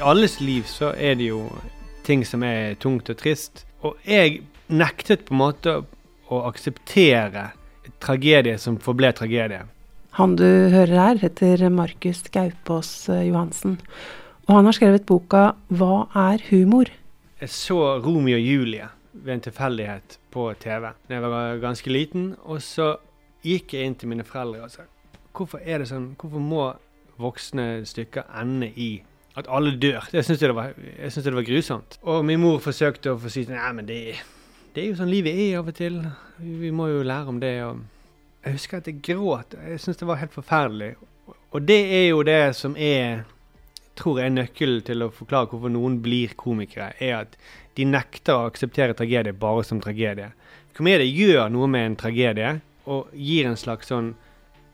I alles liv så er det jo ting som er tungt og trist. Og jeg nektet på en måte å akseptere tragedie som forble tragedie. Han du hører her, heter Markus Gaupås eh, Johansen. Og han har skrevet boka 'Hva er humor?' Jeg så Romeo og Julie ved en tilfeldighet på TV da jeg var ganske liten. Og så gikk jeg inn til mine foreldre og sa hvorfor er det sånn, hvorfor må voksne stykker ende i at alle dør? Syntes det, var- jeg synes det var grusomt. Og min mor forsøkte å få si nei, men det, det er jo sånn livet er av og til. Vi må jo lære om det. Og jeg husker at jeg gråt. Jeg syntes det var helt forferdelig. Og det er jo det som er tror jeg er nøkkelen til å forklare hvorfor noen blir komikere, er at de nekter å akseptere tragedie bare som tragedie. Komedie gjør noe med en tragedie, og gir en slags sånn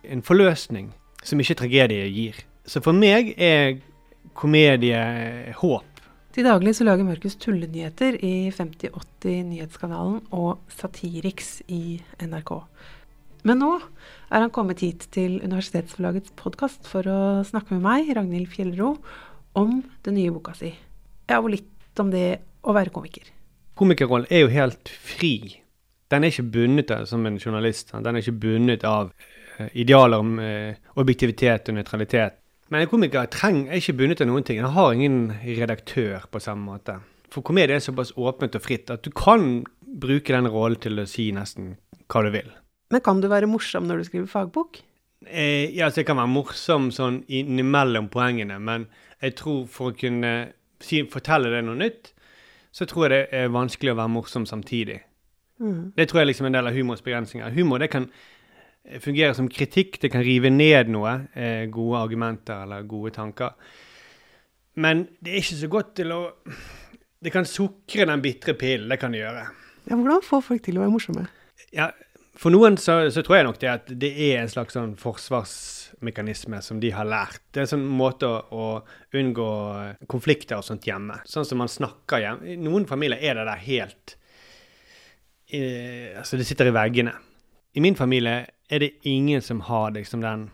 en forløsning som ikke tragedie gir. Så for meg er komedie håp. Til daglig så lager Markus tullenyheter i 5080-nyhetskanalen og Satiriks i NRK. Men nå er han kommet hit til Universitetsforlagets podkast for å snakke med meg, Ragnhild Fjellro, om den nye boka si. Ja, og litt om det å være komiker. Komikerrollen er jo helt fri. Den er ikke bundet av som en journalist. Den er ikke bundet av eh, idealer om eh, objektivitet og nøytralitet. Men en komiker trenger, er ikke bundet av noen ting. Han har ingen redaktør på samme måte. For komedie er såpass åpent og fritt at du kan bruke den rollen til å si nesten hva du vil. Men kan du være morsom når du skriver fagbok? Eh, ja, så jeg kan være morsom sånn innimellom poengene, men jeg tror for å kunne si, fortelle deg noe nytt, så tror jeg det er vanskelig å være morsom samtidig. Mm. Det tror jeg liksom er en del av humors begrensninger. Humor det kan eh, fungere som kritikk, det kan rive ned noe, eh, gode argumenter eller gode tanker. Men det er ikke så godt til å Det kan sukre den bitre pillen, det kan det gjøre. Ja, hvordan få folk til å være morsomme? Ja, for noen så, så tror jeg nok det at det er en slags sånn forsvarsmekanisme som de har lært. Det er en sånn måte å, å unngå konflikter og sånt hjemme. Sånn som man snakker hjemme. I noen familier er det der helt i, Altså, det sitter i veggene. I min familie er det ingen som har liksom den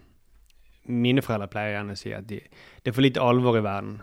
Mine foreldre pleier gjerne å si at de, det er for lite alvor i verden.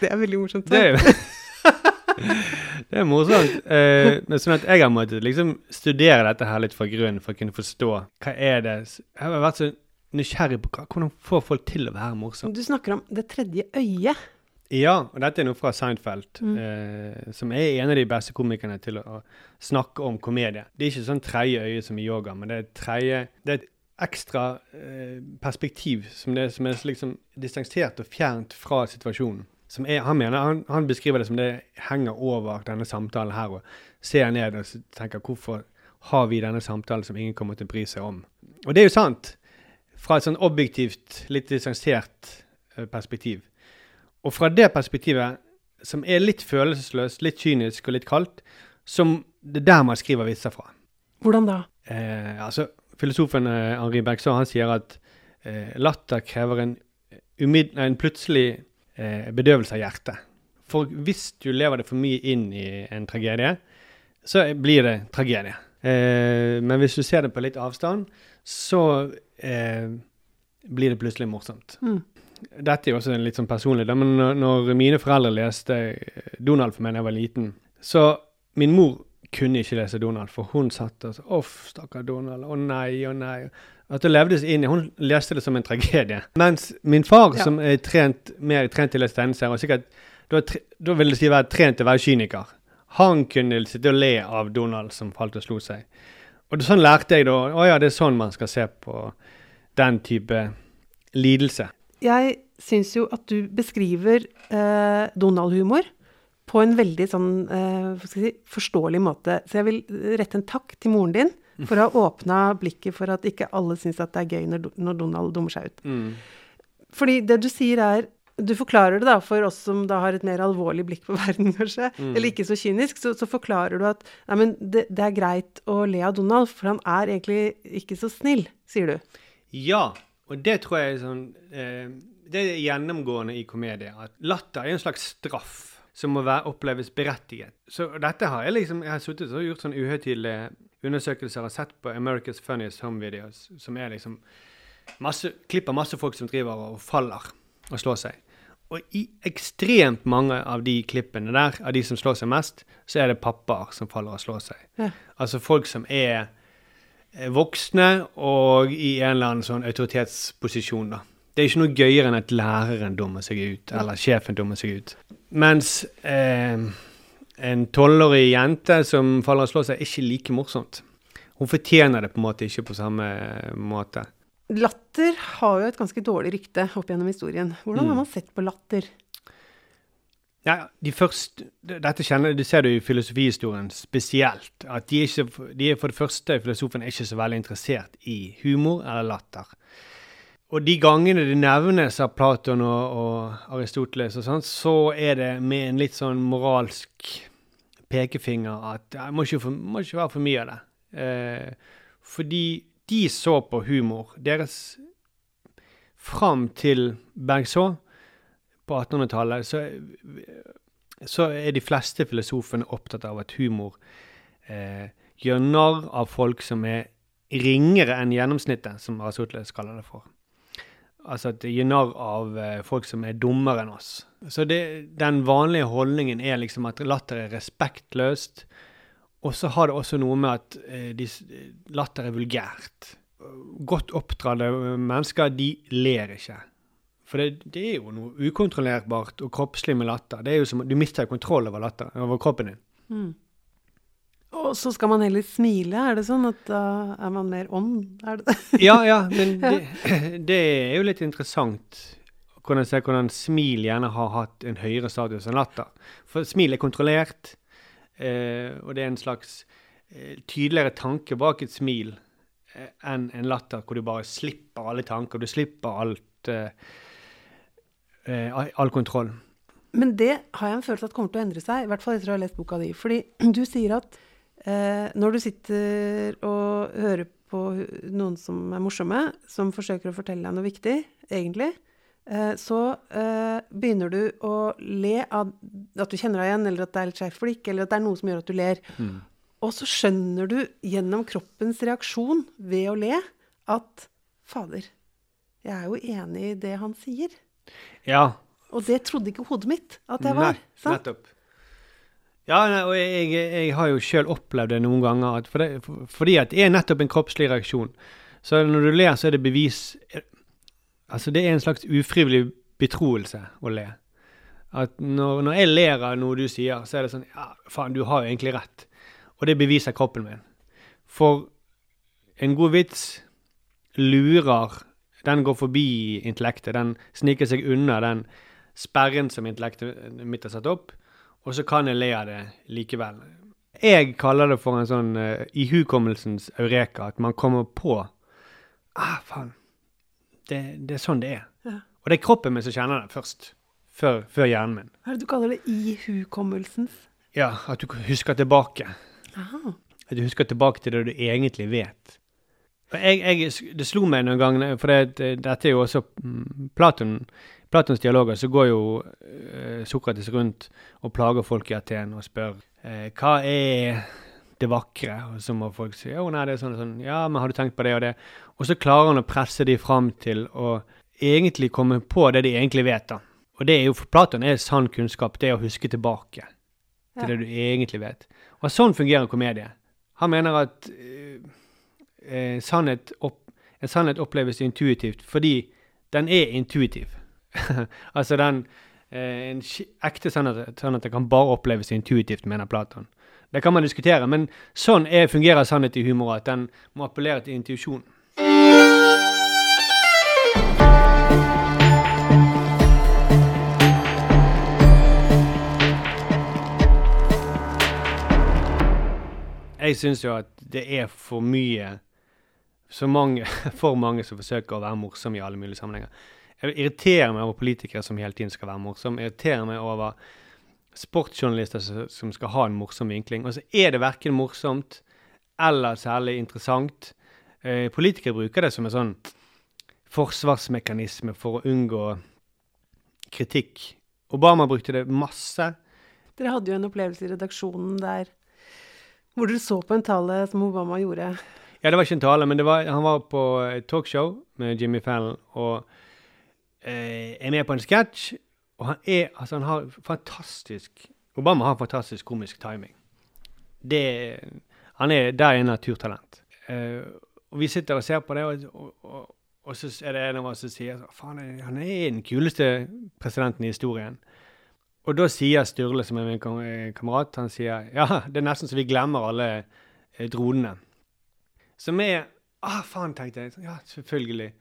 Det er veldig morsomt. Det er Det er morsomt. Uh, men sånn at jeg har måttet liksom studere dette her litt fra grunnen for å kunne forstå hva er det Jeg har vært så nysgjerrig på hva, hvordan får folk til å være morsomme. Du snakker om det tredje øyet. Ja, og dette er noe fra Seinfeld, Mm. eh, som er en av de beste komikerne til å, snakke om komedie. Det er ikke sånn tredje øye som i yoga, men det er et Det er et ekstra eh, perspektiv som, det, som er liksom distansert og fjernt fra situasjonen. Som er, han, mener, han, han beskriver det som det henger over denne samtalen her, og ser ned og tenker hvorfor har vi denne samtalen som ingen kommer til å bry seg om? Og det er jo sant, fra et sånn objektivt, litt distansert eh, perspektiv. Og fra det perspektivet, som er litt følelsesløst, litt kynisk og litt kaldt, som det er der man skriver vitser fra. Hvordan da? Eh, altså, filosofen eh, Henri Bergson han sier at eh, latter krever en, umid nei, en plutselig eh, bedøvelse av hjertet. For hvis du lever det for mye inn i en tragedie, så blir det tragedie. Eh, men hvis du ser det på litt avstand, så eh, blir det plutselig morsomt. Mm. Dette er jo også litt sånn personlig, da, men når, mine foreldre leste Donald for meg da jeg var liten, så min mor kunne ikke lese Donald, for hun satt og sa Uff, stakkar Donald. Å nei, å nei. At det levdes inn i Hun leste det som en tragedie. Mens min far, Ja. som er trent, mer trent til å lese tegneserier, og sikkert da vil det si være trent til å være kyniker. Han kunne sitte og le av Donald som falt og slo seg. Og sånn lærte jeg da. Å ja, det er sånn man skal se på den type lidelse. Jeg syns jo at du beskriver eh, Donald-humor på en veldig sånn eh, skal si, forståelig måte. Så jeg vil rette en takk til moren din for å ha åpna blikket for at ikke alle syns at det er gøy når, når Donald dummer seg ut. Fordi det du sier er Du forklarer det da for oss som da har et mer alvorlig blikk på verden, kanskje, eller ikke så kynisk, så, så forklarer du at nei, men det, det er greit å le av Donald, for han er egentlig ikke så snill, sier du. Ja, og det tror jeg er sånn eh, Det er gjennomgående i komedier. At latter er en slags straff som må være, oppleves berettiget. Så dette har jeg liksom Jeg har sittet og gjort sånne uhøytidelige undersøkelser og sett på America's Funniest Home Videos, som er liksom masse, klipp av masse folk som driver og faller og slår seg. Og i ekstremt mange av de klippene der, av de som slår seg mest, så er det pappaer som faller og slår seg. Ja. Altså folk som er voksne og i en eller annen sånn autoritetsposisjon, da. Det er ikke noe gøyere enn at læreren dummer seg ut, eller sjefen dummer seg ut. Mens eh, en tolvårig jente som faller og slår seg, er ikke like morsomt. Hun fortjener det på en måte ikke på samme måte. Latter har jo et ganske dårlig rykte opp gjennom historien. Hvordan Mm. har man sett på latter? Ja, de første, dette kjenner, det ser du i filosofihistorien spesielt. At de er, ikke, de er for det første, filosofen er ikke så veldig interessert i humor eller latter. Og de gangene det nevnes av Platon og, og Aristoteles og sånt, så er det med en litt sånn moralsk pekefinger at det må må ikke være for mye av det. Eh, fordi de så på humor. Deres Fram til Bergsaa på 1800-tallet så, så er de fleste filosofene opptatt av at humor eh, gjør narr av folk som er ringere enn gjennomsnittet, som Aristoteles kaller det for. Altså at det gjør narr av eh, folk som er dummere enn oss. Så det, den vanlige holdningen er liksom at latter er respektløst. Og så har det også noe med at eh, de, latter er vulgært. Godt oppdratte mennesker, de ler ikke. For det, det er jo noe ukontrollerbart og kroppslig med latter. Det er jo som, Du mister kontroll over latter, over kroppen din. Mm. Og så skal man heller smile, er det sånn at da er man mer ånd? Ja, ja, men det, det er jo litt interessant hvordan se hvordan smil gjerne har hatt en høyere status enn latter. For smil er kontrollert, eh, og det er en slags eh, tydeligere tanke bak et smil eh, enn en latter, hvor du bare slipper alle tanker. Du slipper alt eh, all- all kontroll. Men det har jeg en følelse at kommer til å endre seg, i hvert fall etter å ha lest boka di. Fordi du sier at eh, når du sitter og hører på noen som er morsomme, som forsøker å fortelle deg noe viktig, egentlig, eh, så eh, begynner du å le av at du kjenner deg igjen, eller at det er litt skjevt flikk, eller at det er noe som gjør at du ler. Og så skjønner du gjennom kroppens reaksjon ved å le at fader, jeg er jo enig i det han sier. Ja, Og det trodde ikke hodet mitt at jeg var. Nei, sant? nettopp. Ja, nei, og jeg, jeg har jo sjøl opplevd det noen ganger, at for det, for, fordi at det er nettopp en kroppslig reaksjon. Så når du ler, så er det bevis Altså, det er en slags ufrivillig betroelse å le. At når, når jeg ler av noe du sier, så er det sånn Ja, faen, du har jo egentlig rett. Og det beviser kroppen min. For en god vits lurer Den går forbi intellektet. Den sniker seg unna den sperren som intellektet mitt har satt opp, og så kan jeg le av det likevel. Jeg kaller det for en sånn uh, ihukommelsens eureka, at man kommer på Ah, faen. Det, det er sånn det er. Ja. Og det er kroppen min som kjenner det først. Før, før hjernen min. Hva er det du kaller det? Ihukommelsens? Ja, at du husker tilbake. Aha. At du husker tilbake til det du egentlig vet. Jeg, jeg, det slo meg noen ganger, for det, dette er jo også mm, Platon, Platons dialoger, så går jo eh, Sokrates rundt og plager folk i Aten og spør eh, hva er det vakre? Og så må folk si jo, nei, det er sånn og sånn. Ja, men har du tenkt på det og det? Og så klarer han å presse de fram til å egentlig komme på det de egentlig vet, da. Og det er jo for Platon er sann kunnskap, det er å huske tilbake til Ja. det du egentlig vet. Og sånn fungerer komedie. Han mener at eh, sannhet opp, en sannhet oppleves intuitivt fordi den er intuitiv. altså den eh, En ekte sannhet, sannhet kan bare oppleves intuitivt, mener Platon. Det kan man diskutere, men sånn er, fungerer sannhet i humor, at den må appellere til intuisjon. Jeg syns jo at det er for mye så mange, For mange som forsøker å være morsomme i alle mulige sammenhenger. Jeg irriterer meg over politikere som hele tiden skal være morsomme. Jeg irriterer meg over sportsjournalister som- skal ha en morsom vinkling. Og så er det verken morsomt eller særlig interessant. Eh, politikere bruker det som en sånn forsvarsmekanisme for å unngå kritikk. Obama brukte det masse. Dere hadde jo en opplevelse i redaksjonen der hvor dere så på en tale som Obama gjorde. Ja, det var ikke en tale, men var, han var på et talkshow med Jimmy Fallon og eh, er med på en sketsj. Og han er Altså, han har fantastisk Obama har fantastisk komisk timing. Det Han er Der er naturtalent. Eh, og vi sitter og ser på det, og, og, og, og, så er det en av oss som sier faen, han er den kuleste presidenten i historien. Og da sier Sturle, som er min kamerat, han sier ja, det er nesten så vi glemmer alle eh, dronene. Som er ah, faen, tenkte jeg. Ja, selvfølgelig.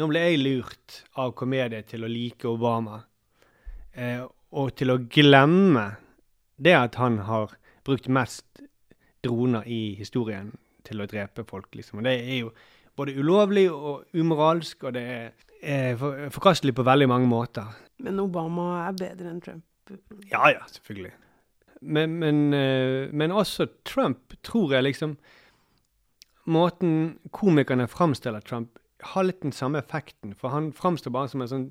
Nå ble jeg lurt av komedie til å like Obama. Eh, og til å glemme det at han har brukt mest droner i historien til å drepe folk, liksom. Og det er jo både ulovlig og umoralsk, og det er, er forkastelig på veldig mange måter. Men Obama er bedre enn Trump? Ja, ja, selvfølgelig. Men, men, eh, men, også Trump, tror jeg liksom Måten komikerne framstiller Trump, har litt den samme effekten. For han framstår bare som en sånn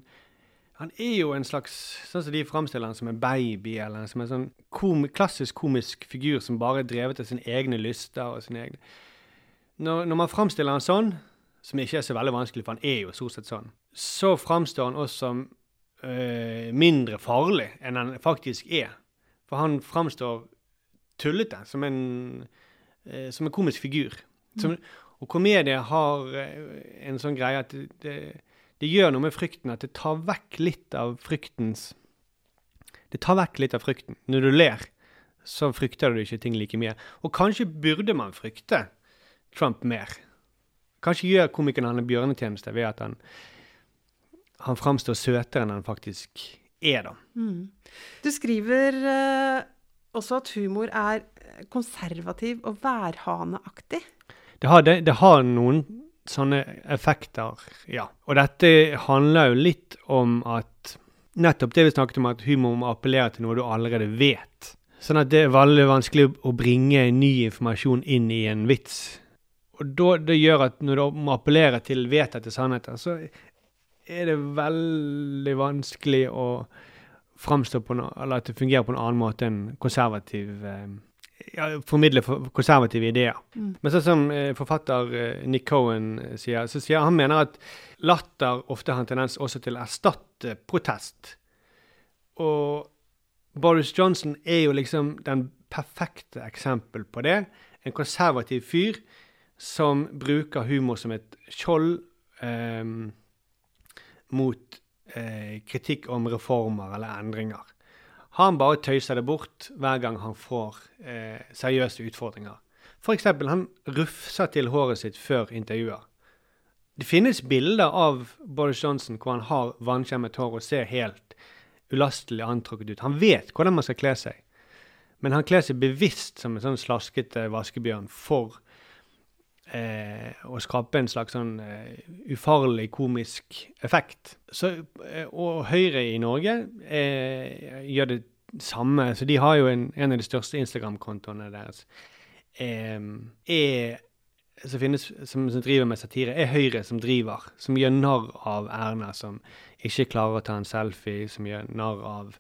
Han er jo en slags Sånn som de framstiller han som en baby, eller som en sånn kom, klassisk komisk figur som bare er drevet av sine egne lyster og sine egne når, når man framstiller han sånn, som ikke er så veldig vanskelig, for han er jo stort sett sånn, så framstår han også som øh, mindre farlig enn han faktisk er. For han framstår tullete, som en, øh, som en komisk figur. Som, og komedie har øh, en sånn greie at det, det, det, gjør noe med frykten, at det tar vekk litt av fryktens Det tar vekk litt av frykten. Når du ler, så frykter du ikke ting like mye. Og kanskje burde man frykte Trump mer. Kanskje gjør komikeren han en bjørnetjeneste ved at han han framstår søtere enn han faktisk er, da. Mm. Du skriver uh, også at humor er konservativ og værhaneaktig. Det har, det, det har noen sånne effekter, ja. Og dette handler jo litt om at Nettopp det vi snakket om, at humor må appellere til noe du allerede vet. Sånn at det er veldig vanskelig å bringe ny informasjon inn i en vits. Og da, det gjør at når du må appellere til vedtatte sannheter, så er det veldig vanskelig å framstå på noe, eller at det fungerer på en annen måte enn konservativ eh, ja, Formidle konservative ideer. Mm. Men sånn som eh, forfatter eh, Nick Cohen eh, sier, så sier han mener at latter ofte har en tendens også til å erstatte protest. Og Boris Johnson er jo liksom den perfekte eksempel på det. En konservativ fyr som bruker humor som et skjold. eh, mot eh, kritikk om reformer eller endringer. Han bare tøyser det bort hver gang han får eh, seriøse utfordringer. F.eks. han rufser til håret sitt før intervjuer. Det finnes bilder av Boris Johnson hvor han har vannkjemmet hår og ser helt ulastelig antrukket ut. Han vet hvordan man skal kle seg, men han kler seg bevisst som en sånn slaskete vaskebjørn for eh, å skape en slags sånn eh, ufarlig komisk effekt. Så, eh, og Høyre i Norge eh, gjør det samme. Så de har jo en, en av de største Instagram-kontoene deres. Er som finnes, som, som, driver med satire, er Høyre som driver. Som gjør narr av Erna, som ikke klarer å ta en selfie, som gjør narr av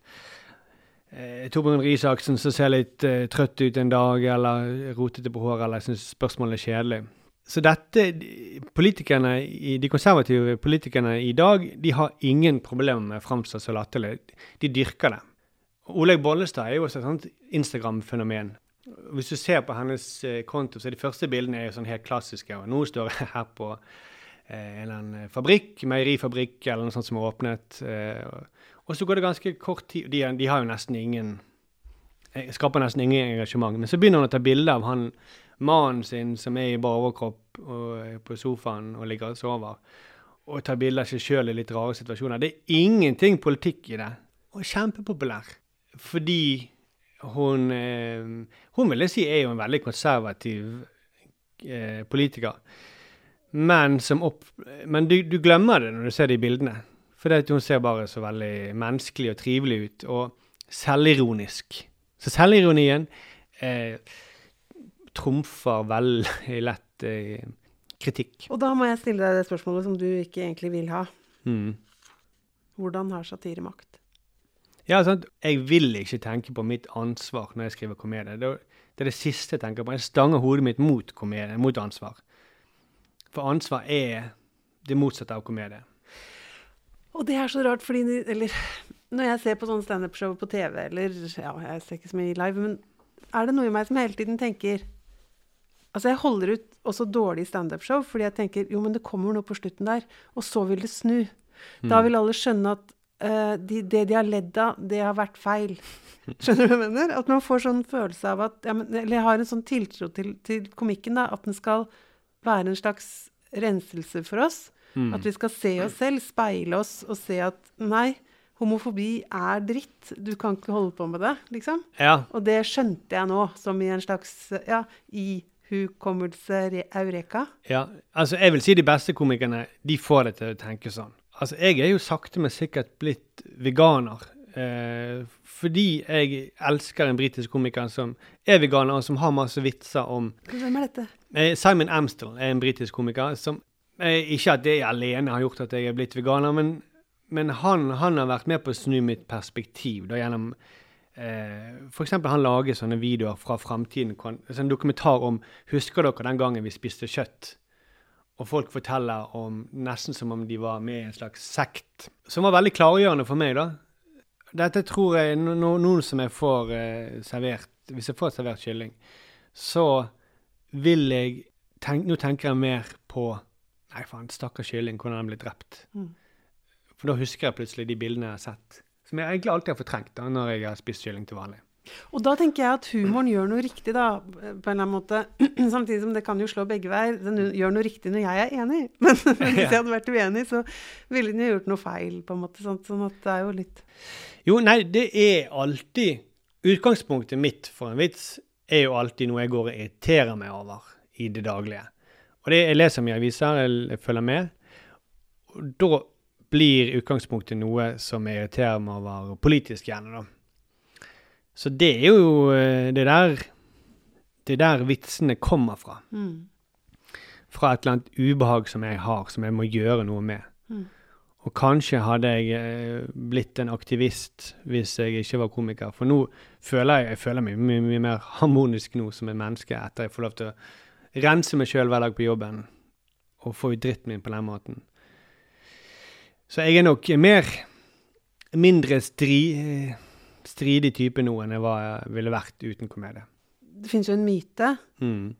eh, Torbjørn Risaksen som ser litt eh, trøtt ut en dag, eller rotete på håret, eller syns spørsmålet er kjedelig. Så dette, politikerne, De konservative politikerne i dag de har ingen problemer med å framstå så latterlig. De dyrker det. Olaug Bollestad er jo også et sånt Instagram-fenomen. Hvis du ser på hennes eh, konto, så er de første bildene er jo sånn helt klassiske. og Nå står jeg her på eh, en eller annen fabrikk, meierifabrikk eller noe sånt som er åpnet. Eh, og så går det ganske kort tid De, de har jo nesten ingen eh, Skaper nesten ingen engasjement. Men så begynner hun å ta bilde av han mannen sin som er i bar overkropp og på sofaen og ligger og sover, og tar bilder av seg sjøl i litt rare situasjoner. Det er ingenting politikk i det. Og kjempepopulær. Fordi hun eh, Hun vil jeg si er jo en veldig konservativ eh, politiker. Men, opp, men du, du, glemmer det når du ser de bildene. For hun ser bare så veldig menneskelig og trivelig ut, og selvironisk. Så selvironien eh, trumfer veldig lett eh, kritikk. Og da må jeg stille deg det spørsmålet som du ikke egentlig vil ha. Mm. Hvordan har satire makt? Ja, sant? Jeg vil ikke tenke på mitt ansvar når jeg skriver komedie. Det, det er det siste jeg tenker på. Jeg stanger hodet mitt mot komedie, mot ansvar. For ansvar er det motsatte av komedie. Og det er så rart, fordi Eller når jeg ser på sånne standup-show på TV, eller ja, jeg ser ikke så mye live, men er det noe i meg som hele tiden tenker Altså, jeg holder ut også dårlig standup-show fordi jeg tenker jo, men det kommer noe på slutten der, og så vil det snu. Da Mm. vil alle skjønne at uh, de, det de har ledd av, det har vært feil. Skjønner du hva jeg mener? At man får sånn følelse av at ja, men, Eller jeg har en sånn tiltro til, til komikken, da. At den skal være en slags renselse for oss. Mm. At vi skal se oss selv, speile oss og se at nei, homofobi er dritt. Du kan ikke holde på med det, liksom. Ja. Og det skjønte jeg nå, som i en slags ja, ihukommelse re- eureka. Ja, altså jeg vil si de beste komikerne, de får det til å tenke sånn. Altså jeg er jo sakte, men sikkert blitt veganer. Eh, fordi jeg elsker en britisk komiker som er veganer, og som har masse vitser om Hvem er dette? eh, Simon Amstel er en britisk komiker som eh, Ikke at det alene har gjort at jeg er blitt veganer, men, men han, han har vært med på å snu mitt perspektiv da gjennom eh, F.eks. han lager sånne videoer fra framtiden. altså En dokumentar om Husker dere den gangen vi spiste kjøtt? Og folk forteller om nesten som om de var med i en slags sekt. Som var veldig klargjørende for meg, da. Dette tror jeg no, no, Noen som jeg får eh, servert Hvis jeg får servert kylling, så vil jeg tenk, Nå tenker jeg mer på Nei, faen, stakkars kylling, hvordan den ble drept. Mm. For da husker jeg plutselig de bildene jeg har sett. Som jeg egentlig alltid har fortrengt da, når jeg har spist kylling til vanlig. Og da tenker jeg at humoren gjør noe riktig, da, på en eller annen måte. Samtidig som det kan jo slå begge veier. Den gjør noe riktig når jeg er enig. Men, men hvis jeg hadde vært uenig, så ville den jo gjort noe feil, på en måte. Sånn, sånn at det er jo litt Jo, nei, det er alltid Utgangspunktet mitt for en vits er jo alltid noe jeg går og irriterer meg over i det daglige. Og det, jeg leser mye aviser, jeg, jeg følger med. Og da blir utgangspunktet noe som jeg irriterer meg over politisk gjerne, da. Så det er jo eh, det der Det er der vitsene kommer fra. mm. Fra et eller annet ubehag som jeg har, som jeg må gjøre noe med. Mm. Og kanskje hadde jeg eh, blitt en aktivist hvis jeg ikke var komiker. For nå føler jeg, jeg føler meg mye, mye mer harmonisk nå som et menneske etter jeg får lov til å rense meg sjøl hver dag på jobben og få ut dritten min på den måten. Så jeg er nok mer mindre stri, stridig type nå enn jeg var, ville vært uten komedie. Det finnes jo en myte, Mm.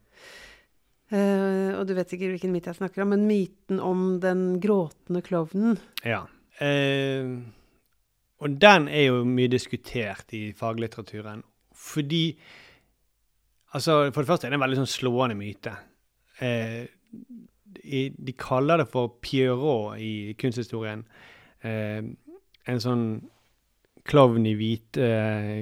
Uh, og du vet sikkert hvilken myte jeg snakker om, men myten om den gråtende klovnen. Ja. Uh, og den er jo mye diskutert i faglitteraturen. Fordi Altså, for det første er det en veldig sånn slående myte. I, de kaller det for Pierrot i kunsthistorien. Eh, en sånn klovn i hvite eh,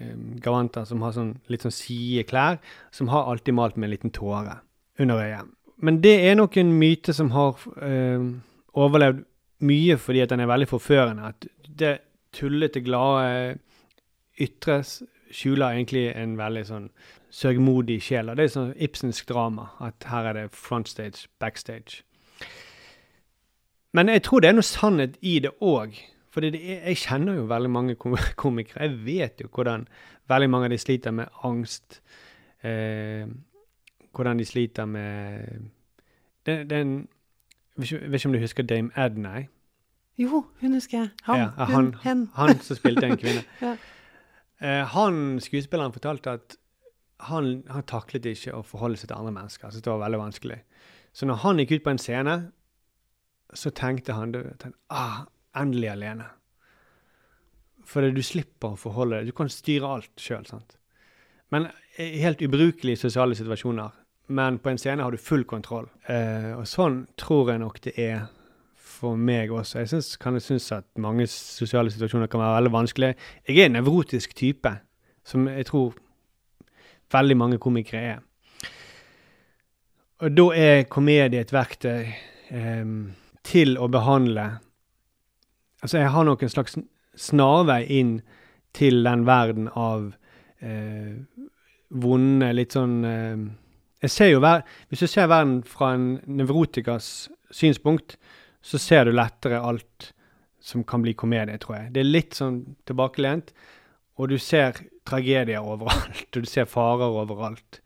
eh, gavanter som har sånn, litt sånn side klær, som har alltid malt med en liten tåre under øyet. Men det er nok en myte som har eh, overlevd mye fordi at den er veldig forførende. At det tullete, glade ytre skjuler egentlig en veldig sånn sørgmodig sjel. Og det er sånn Ibsensk drama. At her er det frontstage, backstage. Men jeg tror det er noe sannhet i det òg. For jeg kjenner jo veldig mange komikere. Jeg vet jo hvordan veldig mange av de sliter med angst. Eh, hvordan de sliter med den er en, vet, ikke, om du husker Dame Edney? Jo, hun husker jeg. Han, Ja, hun, han, hen. han som spilte en kvinne. Ja. Eh, han skuespilleren fortalte at han, han taklet ikke å forholde seg til andre mennesker. Så det var veldig vanskelig. Så når han gikk ut på en scene, så tenkte han du, tenkte, ah, endelig alene. For du slipper å forholde deg. Du kan styre alt sjøl. Men helt ubrukelig i sosiale situasjoner. Men på en scene har du full kontroll. Eh, og sånn tror jeg nok det er for meg også. Jeg synes, kan synes at mange sosiale situasjoner kan være veldig vanskelige. Jeg er en nevrotisk type, som jeg tror veldig mange komikere er. Og da er komedie et verktøy eh, til å behandle Altså, jeg har nok en slags snarvei inn til den verden av eh, vonde, litt sånn eh, Jeg ser jo ver Hvis du ser verden fra en nevrotikers synspunkt, så ser du lettere alt som kan bli komedie, tror jeg. Det er litt sånn tilbakelent, og du ser tragedier overalt, og du ser farer overalt.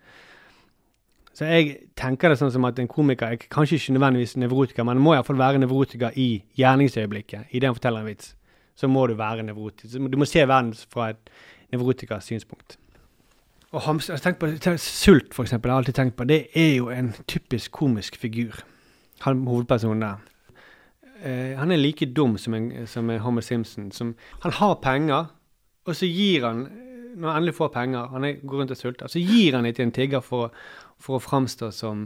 Så jeg tenker det sånn som at en komiker er kanskje ikke nødvendigvis nevrotiker, men må iallfall være nevrotiker i gjerningsøyeblikket, idet han forteller en vits. så må du være nevrotisk. Du må se verden fra et nevrotikers synspunkt. Og hams, jeg på, Sult, for eksempel, jeg har alltid tenkt på, det er jo en typisk komisk figur. Han hovedpersonen der. Eh, han er like dum som, en, som en Homer Simpson. Som, han har penger, og så gir han Når han endelig får penger, han går rundt og sulter, så gir han det til en tigger for, for å framstå som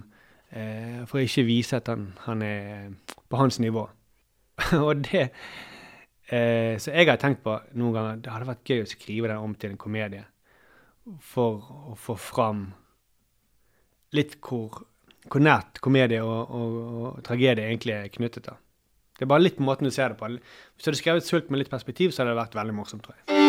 eh, For å ikke vise at han, han er på hans nivå. og det eh, Så jeg har tenkt på noen ganger det hadde vært gøy å skrive den om til en komedie. For å få fram litt hvor, hvor nært komedie og, og, og tragedie egentlig er knyttet. da. Det er bare litt på måten du ser det på. Hvis du hadde skrevet 'Sult' med litt perspektiv, så hadde det vært veldig morsomt, tror jeg.